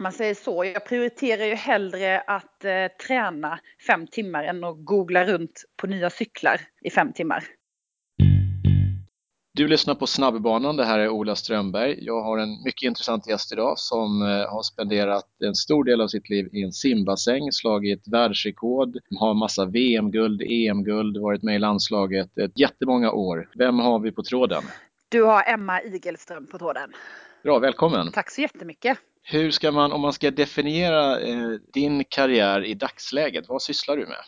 man säger så, jag prioriterar ju hellre att eh, träna fem timmar än att googla runt på nya cyklar i fem timmar. Du lyssnar på Snabbbanan, det här är Ola Strömberg. Jag har en mycket intressant gäst idag som eh, har spenderat en stor del av sitt liv i en simbassäng, slagit världsrekord, har massa VM-guld, EM-guld, varit med i landslaget ett jättemånga år. Vem har vi på tråden? Du har Emma Igelström på tråden. Bra, välkommen! Tack så jättemycket! Hur ska man, om man ska definiera eh, din karriär i dagsläget, vad sysslar du med?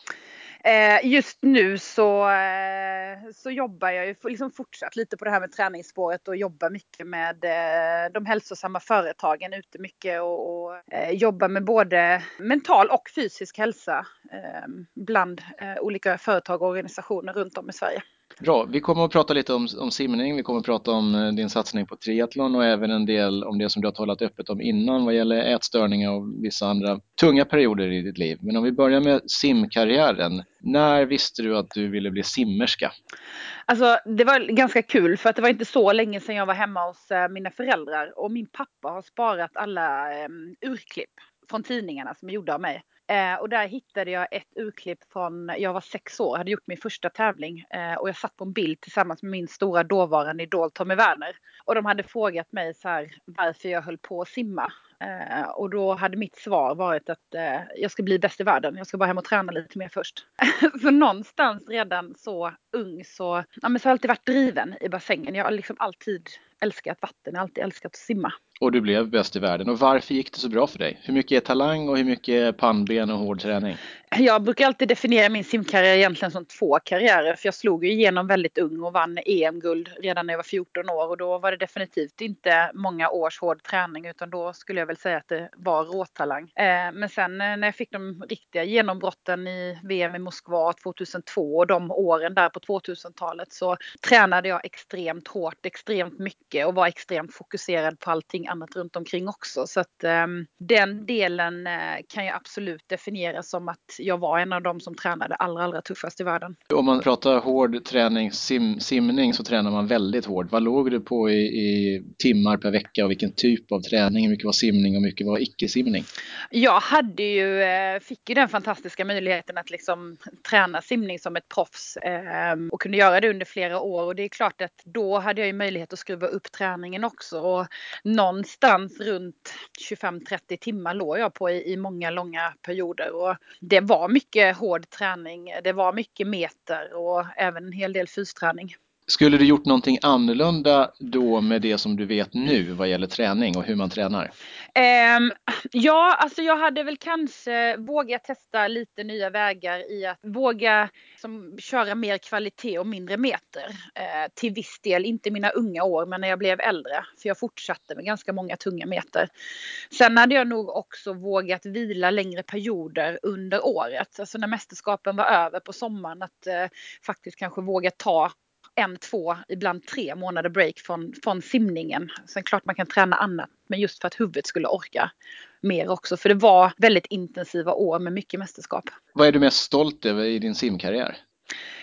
Eh, just nu så, eh, så jobbar jag ju liksom fortsatt lite på det här med träningsspåret och jobbar mycket med eh, de hälsosamma företagen ute mycket och, och eh, jobbar med både mental och fysisk hälsa eh, bland eh, olika företag och organisationer runt om i Sverige. Bra, vi kommer att prata lite om, om simning, vi kommer att prata om eh, din satsning på triathlon och även en del om det som du har talat öppet om innan vad gäller ätstörningar och vissa andra tunga perioder i ditt liv. Men om vi börjar med simkarriären. När visste du att du ville bli simmerska? Alltså det var ganska kul för att det var inte så länge sedan jag var hemma hos eh, mina föräldrar och min pappa har sparat alla um, urklipp från tidningarna som är gjorda av mig. Eh, och där hittade jag ett urklipp från, jag var sex år, hade gjort min första tävling eh, och jag satt på en bild tillsammans med min stora dåvarande idol Tommy Werner. Och de hade frågat mig så här varför jag höll på att simma. Eh, och då hade mitt svar varit att eh, jag ska bli bäst i världen, jag ska bara hem och träna lite mer först. så någonstans redan så ung så, ja, men så har jag alltid varit driven i bassängen. Jag har liksom alltid älskat vatten, Jag har alltid älskat att simma. Och du blev bäst i världen. Och varför gick det så bra för dig? Hur mycket är talang och hur mycket är pannben och hård träning? Jag brukar alltid definiera min simkarriär egentligen som två karriärer. För jag slog ju igenom väldigt ung och vann EM-guld redan när jag var 14 år. Och då var det definitivt inte många års hård träning utan då skulle jag väl säga att det var råtalang. Eh, men sen eh, när jag fick de riktiga genombrotten i VM i Moskva 2002 och de åren där på 2000-talet så tränade jag extremt hårt, extremt mycket och var extremt fokuserad på allting annat runt omkring också. Så att um, den delen uh, kan jag absolut definiera som att jag var en av dem som tränade allra, allra tuffast i världen. Om man pratar hård träning, sim, simning, så tränar man väldigt hårt. Vad låg du på i, i timmar per vecka och vilken typ av träning? Hur mycket var simning och mycket var icke-simning? Jag hade ju, uh, fick ju den fantastiska möjligheten att liksom träna simning som ett proffs uh, och kunde göra det under flera år och det är klart att då hade jag ju möjlighet att skruva upp träningen också och någonstans runt 25-30 timmar låg jag på i, i många långa perioder och det var mycket hård träning. Det var mycket meter och även en hel del fysträning. Skulle du gjort någonting annorlunda då med det som du vet nu vad gäller träning och hur man tränar? Um, ja, alltså jag hade väl kanske vågat testa lite nya vägar i att våga som, köra mer kvalitet och mindre meter. Uh, till viss del, inte mina unga år, men när jag blev äldre. För jag fortsatte med ganska många tunga meter. Sen hade jag nog också vågat vila längre perioder under året. Alltså när mästerskapen var över på sommaren, att uh, faktiskt kanske våga ta en, två, ibland tre månader break från, från simningen. Sen klart man kan träna annat, men just för att huvudet skulle orka mer också. För det var väldigt intensiva år med mycket mästerskap. Vad är du mest stolt över i din simkarriär?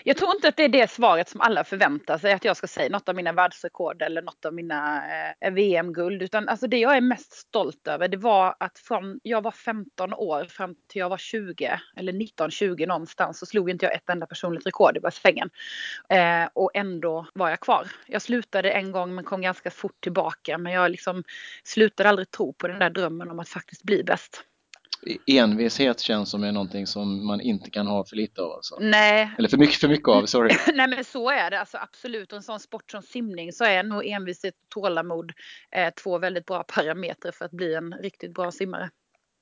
Jag tror inte att det är det svaret som alla förväntar sig att jag ska säga något av mina världsrekord eller något av mina eh, VM-guld. Utan alltså det jag är mest stolt över det var att från jag var 15 år fram till jag var 20 eller 19-20 någonstans så slog inte jag ett enda personligt rekord i bassängen. Eh, och ändå var jag kvar. Jag slutade en gång men kom ganska fort tillbaka. Men jag liksom slutade aldrig tro på den där drömmen om att faktiskt bli bäst envishet känns som är någonting som man inte kan ha för lite av. Alltså. Nej. Eller för mycket, för mycket av, sorry. Nej men så är det alltså absolut. Och en sån sport som simning så är nog envishet och tålamod eh, två väldigt bra parametrar för att bli en riktigt bra simmare.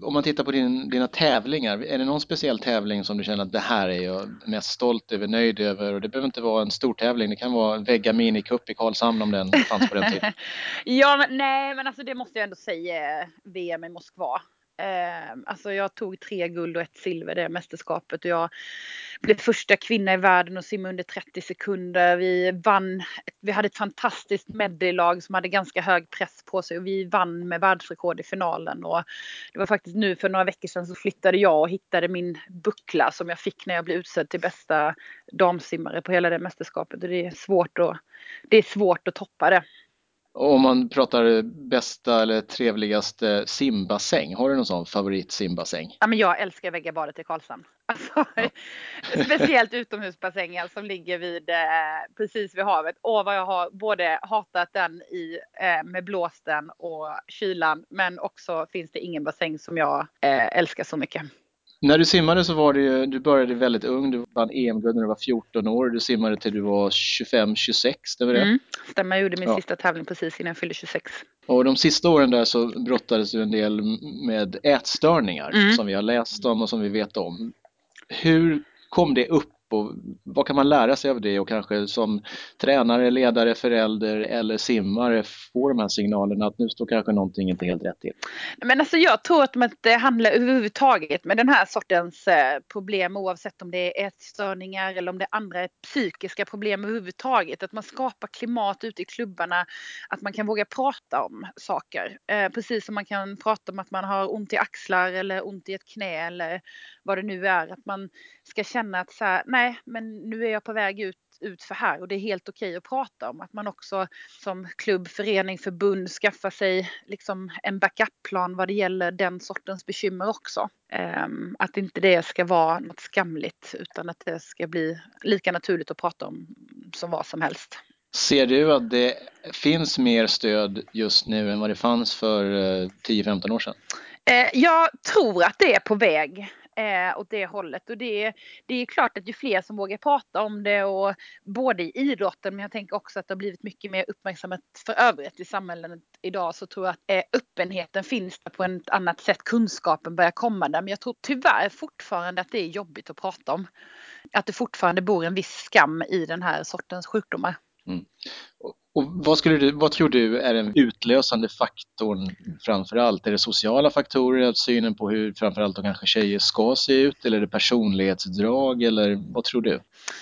Om man tittar på din, dina tävlingar, är det någon speciell tävling som du känner att det här är jag mest stolt över, nöjd över? Och det behöver inte vara en stor tävling, det kan vara Vegga Minicup i Karlshamn om den fanns på den tiden. ja, men, nej men alltså det måste jag ändå säga VM i Moskva. Eh, alltså jag tog tre guld och ett silver det mästerskapet och jag blev första kvinna i världen att simma under 30 sekunder. Vi vann, vi hade ett fantastiskt medleylag som hade ganska hög press på sig och vi vann med världsrekord i finalen. Och det var faktiskt nu för några veckor sedan så flyttade jag och hittade min buckla som jag fick när jag blev utsedd till bästa damsimmare på hela det mästerskapet och det är svårt att, det är svårt att toppa det. Om man pratar bästa eller trevligaste simbassäng, har du någon sån favorit simbassäng? Ja, men jag älskar Väggabadet i Karlshamn. Alltså, ja. Speciellt utomhusbassängen som ligger vid, eh, precis vid havet. Åh vad jag har både hatat den i, eh, med blåsten och kylan men också finns det ingen bassäng som jag eh, älskar så mycket. När du simmade så var det ju, du började väldigt ung, du vann EM-guld när du var 14 år, du simmade till du var 25-26, det var det? Mm, stämmer, jag gjorde min ja. sista tävling precis innan jag fyllde 26. Och de sista åren där så brottades du en del med ätstörningar mm. som vi har läst om och som vi vet om. Hur kom det upp och vad kan man lära sig av det och kanske som tränare, ledare, förälder eller simmare få de här signalerna att nu står kanske någonting inte helt rätt till? Men alltså jag tror att man inte handlar överhuvudtaget med den här sortens eh, problem oavsett om det är ätstörningar eller om det är andra psykiska problem överhuvudtaget. Att man skapar klimat ute i klubbarna, att man kan våga prata om saker. Eh, precis som man kan prata om att man har ont i axlar eller ont i ett knä eller vad det nu är. Att man ska känna att så här, nej, men nu är jag på väg ut ut för här och det är helt okej att prata om. Att man också som klubb, förening, förbund skaffar sig liksom en backup-plan vad det gäller den sortens bekymmer också. Um, att inte det ska vara något skamligt utan att det ska bli lika naturligt att prata om som vad som helst. Ser du att det finns mer stöd just nu än vad det fanns för 10-15 eh, år sedan? Eh, jag tror att det är på väg eh, åt det hållet. Och det är, det är klart att ju fler som vågar prata om det och både i idrotten men jag tänker också att det har blivit mycket mer uppmärksamhet för övrigt i samhället idag så tror jag att eh, öppenheten finns där på ett annat sätt. Kunskapen börjar komma där men jag tror tyvärr fortfarande att det är jobbigt att prata om. Att det fortfarande bor en viss skam i den här sortens sjukdomar. Mm. Och vad, skulle du, vad tror du är den utlösande faktorn framför allt? Är det sociala faktorer, alltså synen på hur framförallt då kanske tjejer ska se ut eller är det personlighetsdrag eller vad tror du?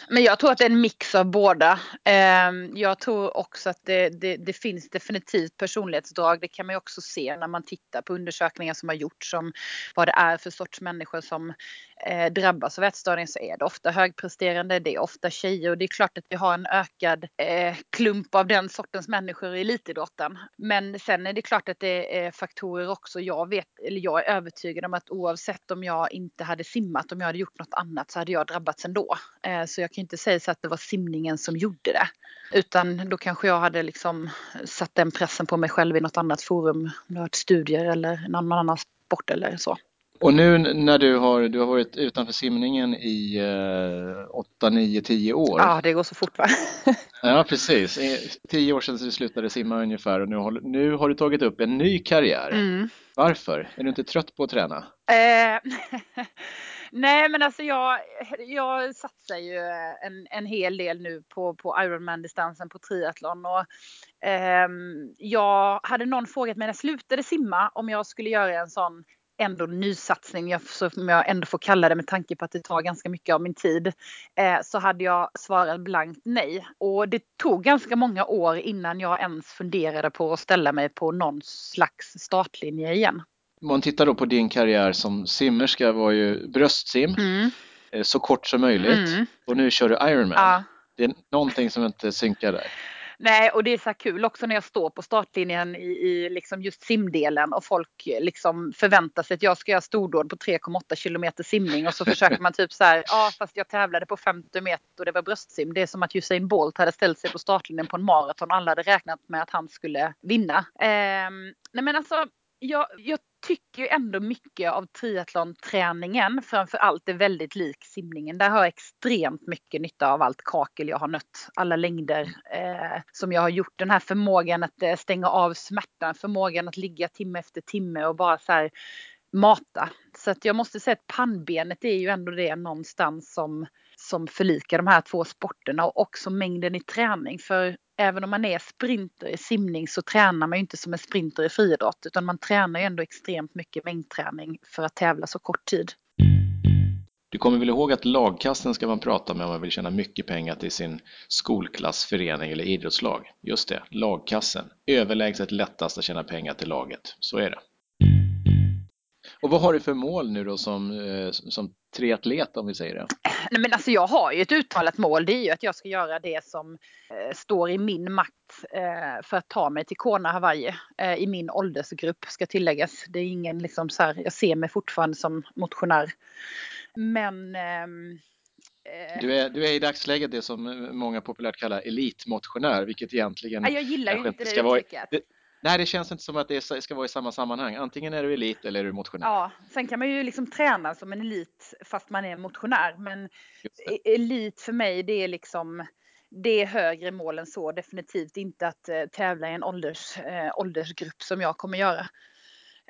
Men jag tror att det är en mix av båda. Ehm, jag tror också att det, det, det finns definitivt personlighetsdrag. Det kan man ju också se när man tittar på undersökningar som har gjorts om vad det är för sorts människor som eh, drabbas av ätstörning så är det ofta högpresterande, det är ofta tjejer och det är klart att vi har en ökad eh, klump av den sortens människor i elitidrotten. Men sen är det klart att det är faktorer också. Jag vet, eller jag är övertygad om att oavsett om jag inte hade simmat, om jag hade gjort något annat så hade jag drabbats ändå. Eh, så jag kan inte säga så att det var simningen som gjorde det. Utan då kanske jag hade liksom satt den pressen på mig själv i något annat forum. Om det varit studier eller någon annan sport eller så. Och nu när du har, du har varit utanför simningen i eh, 8, 9, 10 år. Ja, det går så fort va? ja, precis. 10 år sedan du slutade simma ungefär och nu har, nu har du tagit upp en ny karriär. Mm. Varför? Är du inte trött på att träna? Eh, nej, men alltså jag, jag satsar ju en, en hel del nu på, på Ironman-distansen på triathlon. Och, eh, jag hade någon frågat mig när jag slutade simma om jag skulle göra en sån ändå nysatsning, som jag ändå får kalla det med tanke på att det tar ganska mycket av min tid, eh, så hade jag svarat blankt nej. Och det tog ganska många år innan jag ens funderade på att ställa mig på någon slags startlinje igen. Om man tittar då på din karriär som simmerska var ju bröstsim, mm. Eh, så kort som möjligt. Mm. Och nu kör du Ironman. Ja. Det är någonting som inte synkar där. Nej, och det är så kul också när jag står på startlinjen i, i liksom just simdelen och folk liksom förväntar sig att jag ska göra stordåd på 3,8 kilometer simning och så försöker man typ så här, ja fast jag tävlade på 50 meter och det var bröstsim. Det är som att Usain Bolt hade ställt sig på startlinjen på en maraton och alla hade räknat med att han skulle vinna. Eh, nej men alltså, jag, jag tycker ju ändå mycket av triathlonträningen framför allt är väldigt lik simningen. Där har jag extremt mycket nytta av allt kakel jag har nött, alla längder eh, som jag har gjort. Den här förmågan att eh, stänga av smärtan, förmågan att ligga timme efter timme och bara så här mata. Så att jag måste säga att pannbenet är ju ändå det någonstans som, som förlikar de här två sporterna och också mängden i träning. För även om man är sprinter i simning så tränar man ju inte som en sprinter i friidrott utan man tränar ju ändå extremt mycket mängdträning för att tävla så kort tid. Du kommer väl ihåg att lagkassen ska man prata med om man vill tjäna mycket pengar till sin skolklassförening eller idrottslag. Just det, lagkassen. Överlägset lättast att tjäna pengar till laget. Så är det. Och vad har du för mål nu då som, eh, som triatlet om vi säger det? Nej, men alltså jag har ju ett uttalat mål. Det är ju att jag ska göra det som eh, står i min makt eh, för att ta mig till Kona, Hawaii. Eh, I min åldersgrupp ska tilläggas. Det är ingen liksom så här, jag ser mig fortfarande som motionär. Men ehm, eh, du är, du är i dagsläget det som många populärt kallar elitmotionär, vilket egentligen... Jag gillar ju inte det uttrycket. Vara, Nej, det känns inte som att det ska vara i samma sammanhang. Antingen är du elit eller är du motionär. Ja, sen kan man ju liksom träna som en elit fast man är motionär. Men e-, elit för mig, det är liksom det är högre mål än så. Definitivt inte att uh, tävla i en ålders, uh, åldersgrupp som jag kommer göra.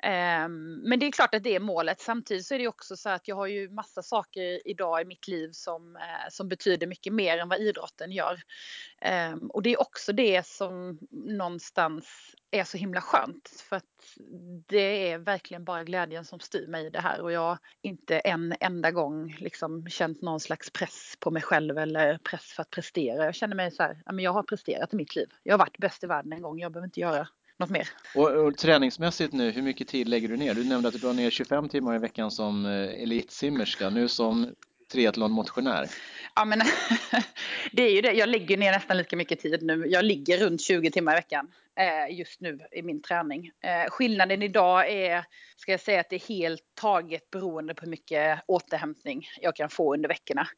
Ehm, men det är klart att det är målet. Samtidigt så är det också så att jag har ju massa saker idag i mitt liv som, eh, som betyder mycket mer än vad idrotten gör. Ehm, och det är också det som någonstans är så himla skönt för att det är verkligen bara glädjen som styr mig i det här och jag har inte en enda gång liksom känt någon slags press på mig själv eller press för att prestera. Jag känner mig så här, jag har presterat i mitt liv. Jag har varit bäst i världen en gång, jag behöver inte göra något mer. Och, och träningsmässigt nu, hur mycket tid lägger du ner? Du nämnde att du drar ner 25 timmar i veckan som eh, elitsimmerska, nu som triathlonmotionär. Ja, men det är ju det. Jag lägger ner nästan lika mycket tid nu. Jag ligger runt 20 timmar i veckan just nu i min träning. Eh, skillnaden idag är, ska jag säga att det är helt taget beroende på hur mycket återhämtning jag kan få under veckorna.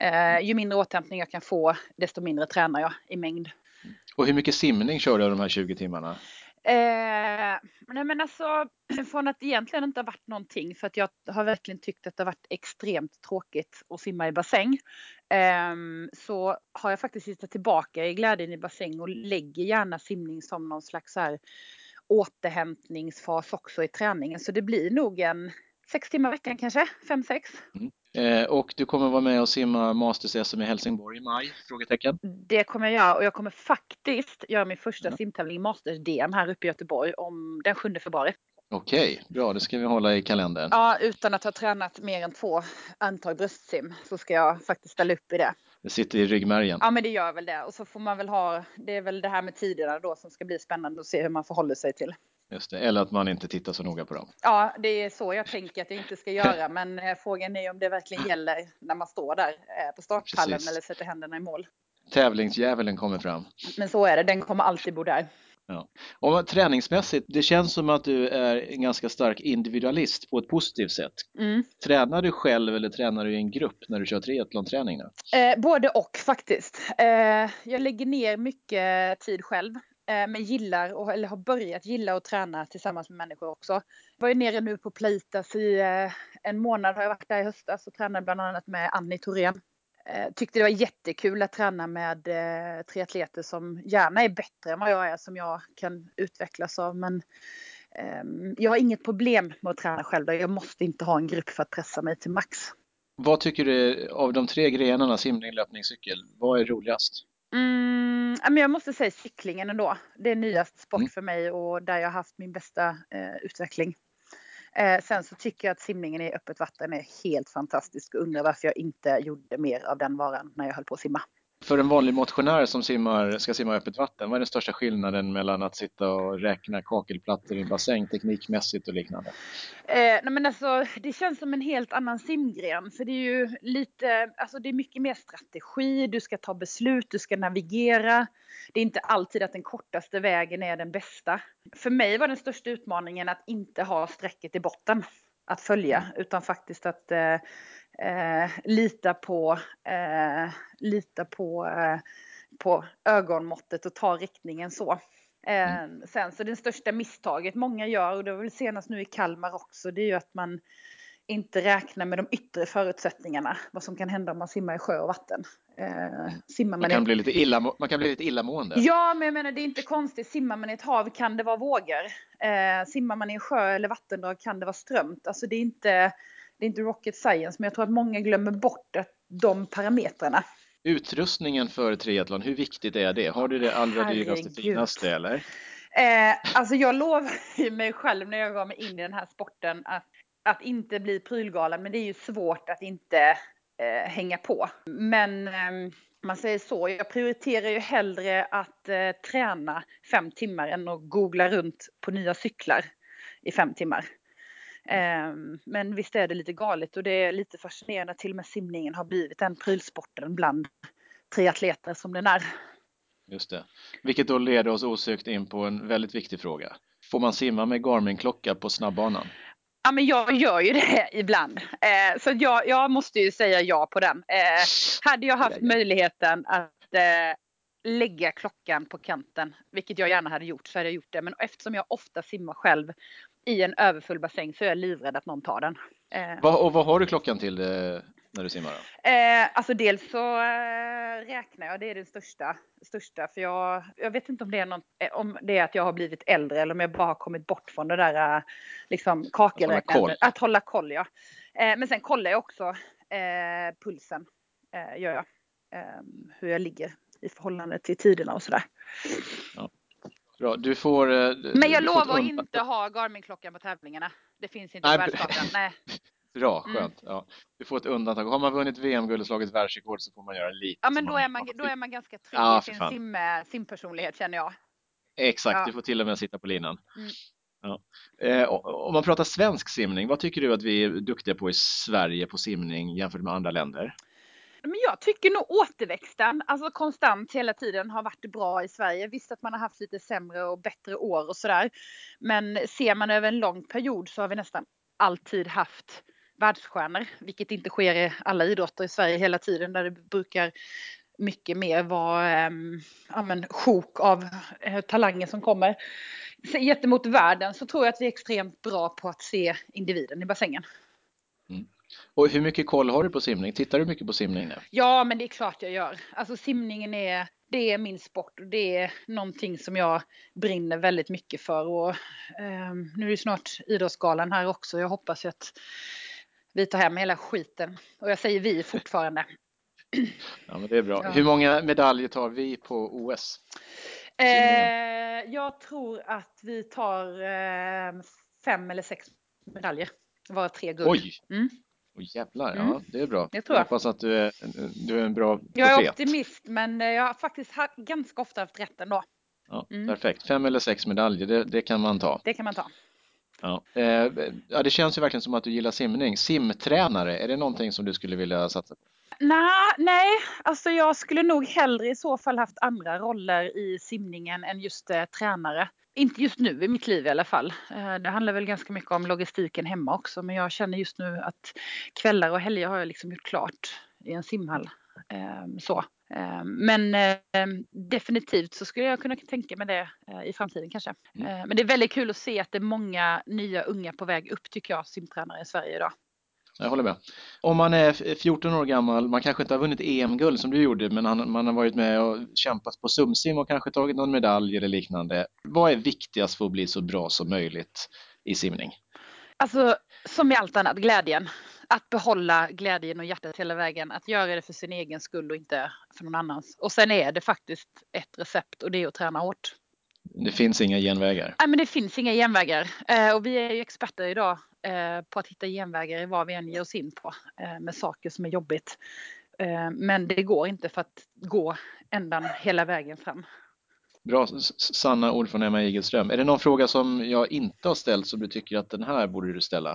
Eh, ju mindre återhämtning jag kan få, desto mindre tränar jag i mängd. Och hur mycket simning kör du de här 20 timmarna? Eh, nej men alltså från att egentligen inte ha varit någonting för att jag har verkligen tyckt att det har varit extremt tråkigt att simma i bassäng. Eh, så har jag faktiskt hittat tillbaka i glädjen i bassäng och lägger gärna simning som någon slags så här återhämtningsfas också i träningen. Så det blir nog en sex timmar i veckan kanske, fem, sex. Mm. Eh, och du kommer vara med och simma Masters-SM i Helsingborg i maj? Frågetecken. Det kommer jag göra och jag kommer faktiskt göra min första ja. simtävling Masters-DM här uppe i Göteborg om den 7 februari. Okej, bra det ska vi hålla i kalendern. Ja, utan att ha tränat mer än två antag bröstsim så ska jag faktiskt ställa upp i det. Det sitter i ryggmärgen. Ja, men det gör väl det. Och så får man väl ha, det är väl det här med tiderna då som ska bli spännande att se hur man förhåller sig till. Just det, eller att man inte tittar så noga på dem. Ja, det är så jag tänker att jag inte ska göra, men eh, frågan är om det verkligen gäller när man står där eh, på startpallen Precis. eller sätter händerna i mål. Tävlingsdjävulen kommer fram. Men så är det, den kommer alltid bo där. Ja. Och träningsmässigt, det känns som att du är en ganska stark individualist på ett positivt sätt. Mm. Tränar du själv eller tränar du i en grupp när du kör triathlonträning? Eh, både och faktiskt. Eh, jag lägger ner mycket tid själv. Eh, men gillar, eller har börjat gilla att träna tillsammans med människor också. Jag var ju nere nu på Playtas i eh, en månad har jag varit där i höstas och tränade bland annat med Annie Thorén. Eh, tyckte det var jättekul att träna med triatleter som gärna är bättre än vad jag är, som jag kan utvecklas av. Men ehm, jag har inget problem med att träna själv. Jag måste inte ha en grupp för att pressa mig till max. Vad tycker du av de tre grenarna, simning, löpning, cykel, vad är roligast? Mm, men jag måste säga cyklingen ändå. Det är nyast sport mm. för mig och där jag har haft min bästa eh, utveckling. Eh, sen så tycker jag att simningen i öppet vatten är helt fantastisk och undrar varför jag inte gjorde mer av den varan när jag höll på att simma. För en vanlig motionär som simmar, ska simma i öppet vatten, vad är den största skillnaden mellan att sitta och räkna kakelplattor i en bassäng teknikmässigt och liknande? Eh, nej men alltså, det känns som en helt annan simgren. För det är ju lite, alltså det är mycket mer strategi, du ska ta beslut, du ska navigera. Det är inte alltid att den kortaste vägen är den bästa. För mig var den största utmaningen att inte ha strecket i botten att följa utan faktiskt att eh, eh, lita på, eh, lita på, eh, på ögonmåttet och ta riktningen så. Eh, mm. Sen så det största misstaget många gör, och det var väl senast nu i Kalmar också, det är ju att man inte räknar med de yttre förutsättningarna. Vad som kan hända om man simmar i sjö och vatten. Eh, simmar man, man, kan i... bli lite illa, man kan bli lite illamående. Ja, men jag menar det är inte konstigt. Simmar man i ett hav kan det vara vågor. Eh, simmar man i en sjö eller vattendrag kan det vara strömt. Alltså det är inte det är inte rocket science, men jag tror att många glömmer bort att de parametrarna. Utrustningen för triathlon, hur viktigt är det? Har du det allra Herregud. dyraste, finaste eller? Eh, alltså jag lovar ju mig själv när jag gav mig in i den här sporten att, att inte bli prylgalen, men det är ju svårt att inte eh, hänga på. Men eh, man säger så, jag prioriterar ju hellre att eh, träna fem timmar än att googla runt på nya cyklar i fem timmar. Ehm, men visst är det lite galet och det är lite fascinerande att till och med simningen har blivit den prylsporten bland triatleter som den är. Just det. Vilket då leder oss osökt in på en väldigt viktig fråga. Får man simma med Garmin-klocka på snabbbanan? Ja, men jag gör ju det ibland. Eh, så jag, jag måste ju säga ja på den. Eh, hade jag haft möjligheten att eh, lägga klockan på kanten, vilket jag gärna hade gjort, så hade jag gjort det. Men eftersom jag ofta simmar själv i en överfull bassäng så är jag livrädd att någon tar den. Eh, vad, och vad har du klockan till eh, när du simmar? Eh, alltså dels så eh, räknar jag, det är det största. största för jag, jag vet inte om det, är något, eh, om det är att jag har blivit äldre eller om jag bara har kommit bort från det där eh, liksom kakelräknandet. Att hålla koll ja. men sen kollar jag också pulsen. gör jag. hur jag ligger i förhållande till tiderna och sådär. Ja. Bra, du får... Eh, Men jag lovar att inte ha Garmin-klockan på tävlingarna. Det finns inte på världskartan. Nej. Bra, mm. skönt. Mm. Ja. Du får ett undantag. Har man vunnit VM-guld och slagit världsrekord så får man göra lite. Ja, men då är man, då är man ganska trygg ja, i sin sim, simpersonlighet känner jag. Exakt, ja. du får till och med sitta på linan. Mm. Ja. Eh, om man pratar svensk simning, vad tycker du att vi är duktiga på i Sverige på simning jämfört med andra länder? Men jag tycker nog återväxten, alltså konstant hela tiden har varit bra i Sverige. Visst att man har haft lite sämre och bättre år och sådär. Men ser man över en lång period så har vi nästan alltid haft världsstjärnor, vilket inte sker i alla idrotter i Sverige hela tiden där det brukar mycket mer vara eh, ja, men, sjok av eh, talanger som kommer. Så gentemot världen så tror jag att vi är extremt bra på att se individen i bassängen. Och hur mycket koll har du på simning? Tittar du mycket på simning nu? Ja, men det är klart jag gör. Alltså simningen är, det är min sport och det är någonting som jag brinner väldigt mycket för. Och, eh, nu är det snart Idrottsgalan här också. Jag hoppas att vi tar hem hela skiten. Och jag säger vi fortfarande. Ja, men det är bra. Ja. Hur många medaljer tar vi på OS? Eh, jag tror att vi tar eh, fem eller sex medaljer. Var tre guld. Oj! Mm. Oh, jävlar, mm. ja det är bra. Det tror jag. jag hoppas att du är, du är en bra profet. Jag är optimist men jag har faktiskt ganska ofta haft rätt ändå. Ja, mm. Perfekt, fem eller sex medaljer, det, det, kan man ta. Det kan man ta. Ja. Eh, ja, det känns ju verkligen som att du gillar simning. Simtränare, är det någonting som du skulle vilja satsa på? Nah, nej, alltså jag skulle nog hellre i så fall haft andra roller i simningen än just eh, tränare. Inte just nu i mitt liv i alla fall. Eh, det handlar väl ganska mycket om logistiken hemma också men jag känner just nu att kvällar och helger har jag liksom gjort klart i en simhall. Ehm, så. Ehm, men ehm, definitivt så skulle jag kunna tänka mig det eh, i framtiden kanske. Mm. Men det är väldigt kul att se att det är många nya unga på väg upp tycker jag, simtränare i Sverige idag. Jag håller med. Om man är 14 år gammal, man kanske inte har vunnit EM-guld som du gjorde, men man har varit med och kämpat på sumsim och kanske tagit någon medalj eller liknande. Vad är viktigast för att bli så bra som möjligt i simning? Alltså, som i allt annat, glädjen. Att behålla glädjen och hjärtat hela vägen. Att göra det för sin egen skull och inte för någon annans. Och sen är det faktiskt ett recept och det är att träna hårt. Det finns inga genvägar? Nej, men det finns inga genvägar. Eh, och vi är ju experter idag på att hitta genvägar i vad vi än ger oss in på eh, med saker som är jobbigt. Eh, men det går inte för att gå ändan hela vägen fram. Bra, sanna ord från Emma Igelström. Är det någon fråga som jag inte har ställt som du tycker att den här borde du ställa?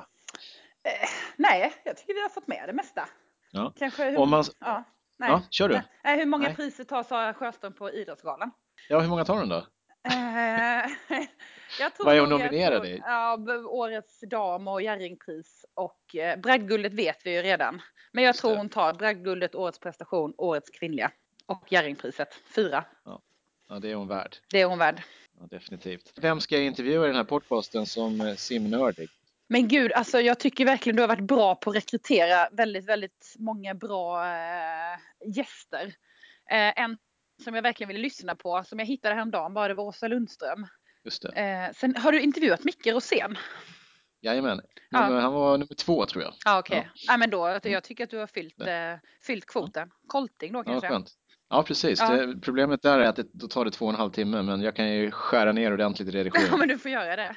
Eh, nej, jag tycker vi har fått med det mesta. Ja. Kanske hur, Om man... ja, nej. ja, kör du. Nej, hur många nej. priser tar Sara Sjöström på Idrottsgalan? Ja, hur många tar hon då? Vad är hon nominerad i? Ja, årets dam och Jerringpris och eh, bragdguldet vet vi ju redan. Men jag Just tror det. hon tar bragdguldet, årets prestation, årets kvinnliga och Jerringpriset. Fyra. Ja. ja, det är hon värd. Det är hon värd. Ja, definitivt. Vem ska jag intervjua i den här podcasten som eh, simnördig? Men gud, alltså jag tycker verkligen du har varit bra på att rekrytera väldigt, väldigt många bra äh, gäster. Äh, en som jag verkligen ville lyssna på, som jag hittade häromdagen, var det var Åsa Lundström. Just det. Eh, sen har du intervjuat Micke Rosén? Jajamän, ja. han var nummer två tror jag. Ah, Okej, okay. ja. ja. men då, jag tycker att du har fyllt, eh, fyllt kvoten. Kolting då kanske? Ja, skönt. Ja precis, ja. Det, problemet där är att det, då tar det två och en halv timme men jag kan ju skära ner ordentligt i redigeringen. Ja men du får göra det.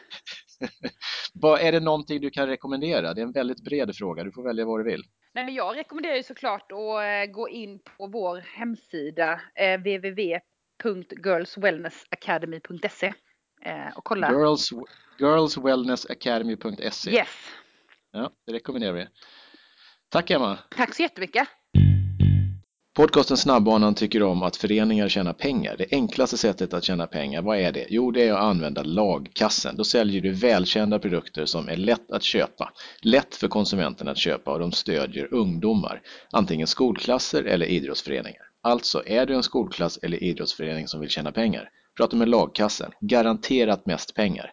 vad, är det någonting du kan rekommendera? Det är en väldigt bred fråga, du får välja vad du vill. Nej, men jag rekommenderar ju såklart att eh, gå in på vår hemsida eh, www.girlswellnessacademy.se och kolla. Girls, girlswellnessacademy.se Yes. Ja, det rekommenderar vi. Tack Emma! Tack så jättemycket! Podcasten Snabbbanan tycker om att föreningar tjänar pengar. Det enklaste sättet att tjäna pengar, vad är det? Jo, det är att använda lagkassen. Då säljer du välkända produkter som är lätt att köpa. Lätt för konsumenten att köpa och de stödjer ungdomar. Antingen skolklasser eller idrottsföreningar. Alltså, är du en skolklass eller idrottsförening som vill tjäna pengar? Prata med lagkassen. Garanterat mest pengar.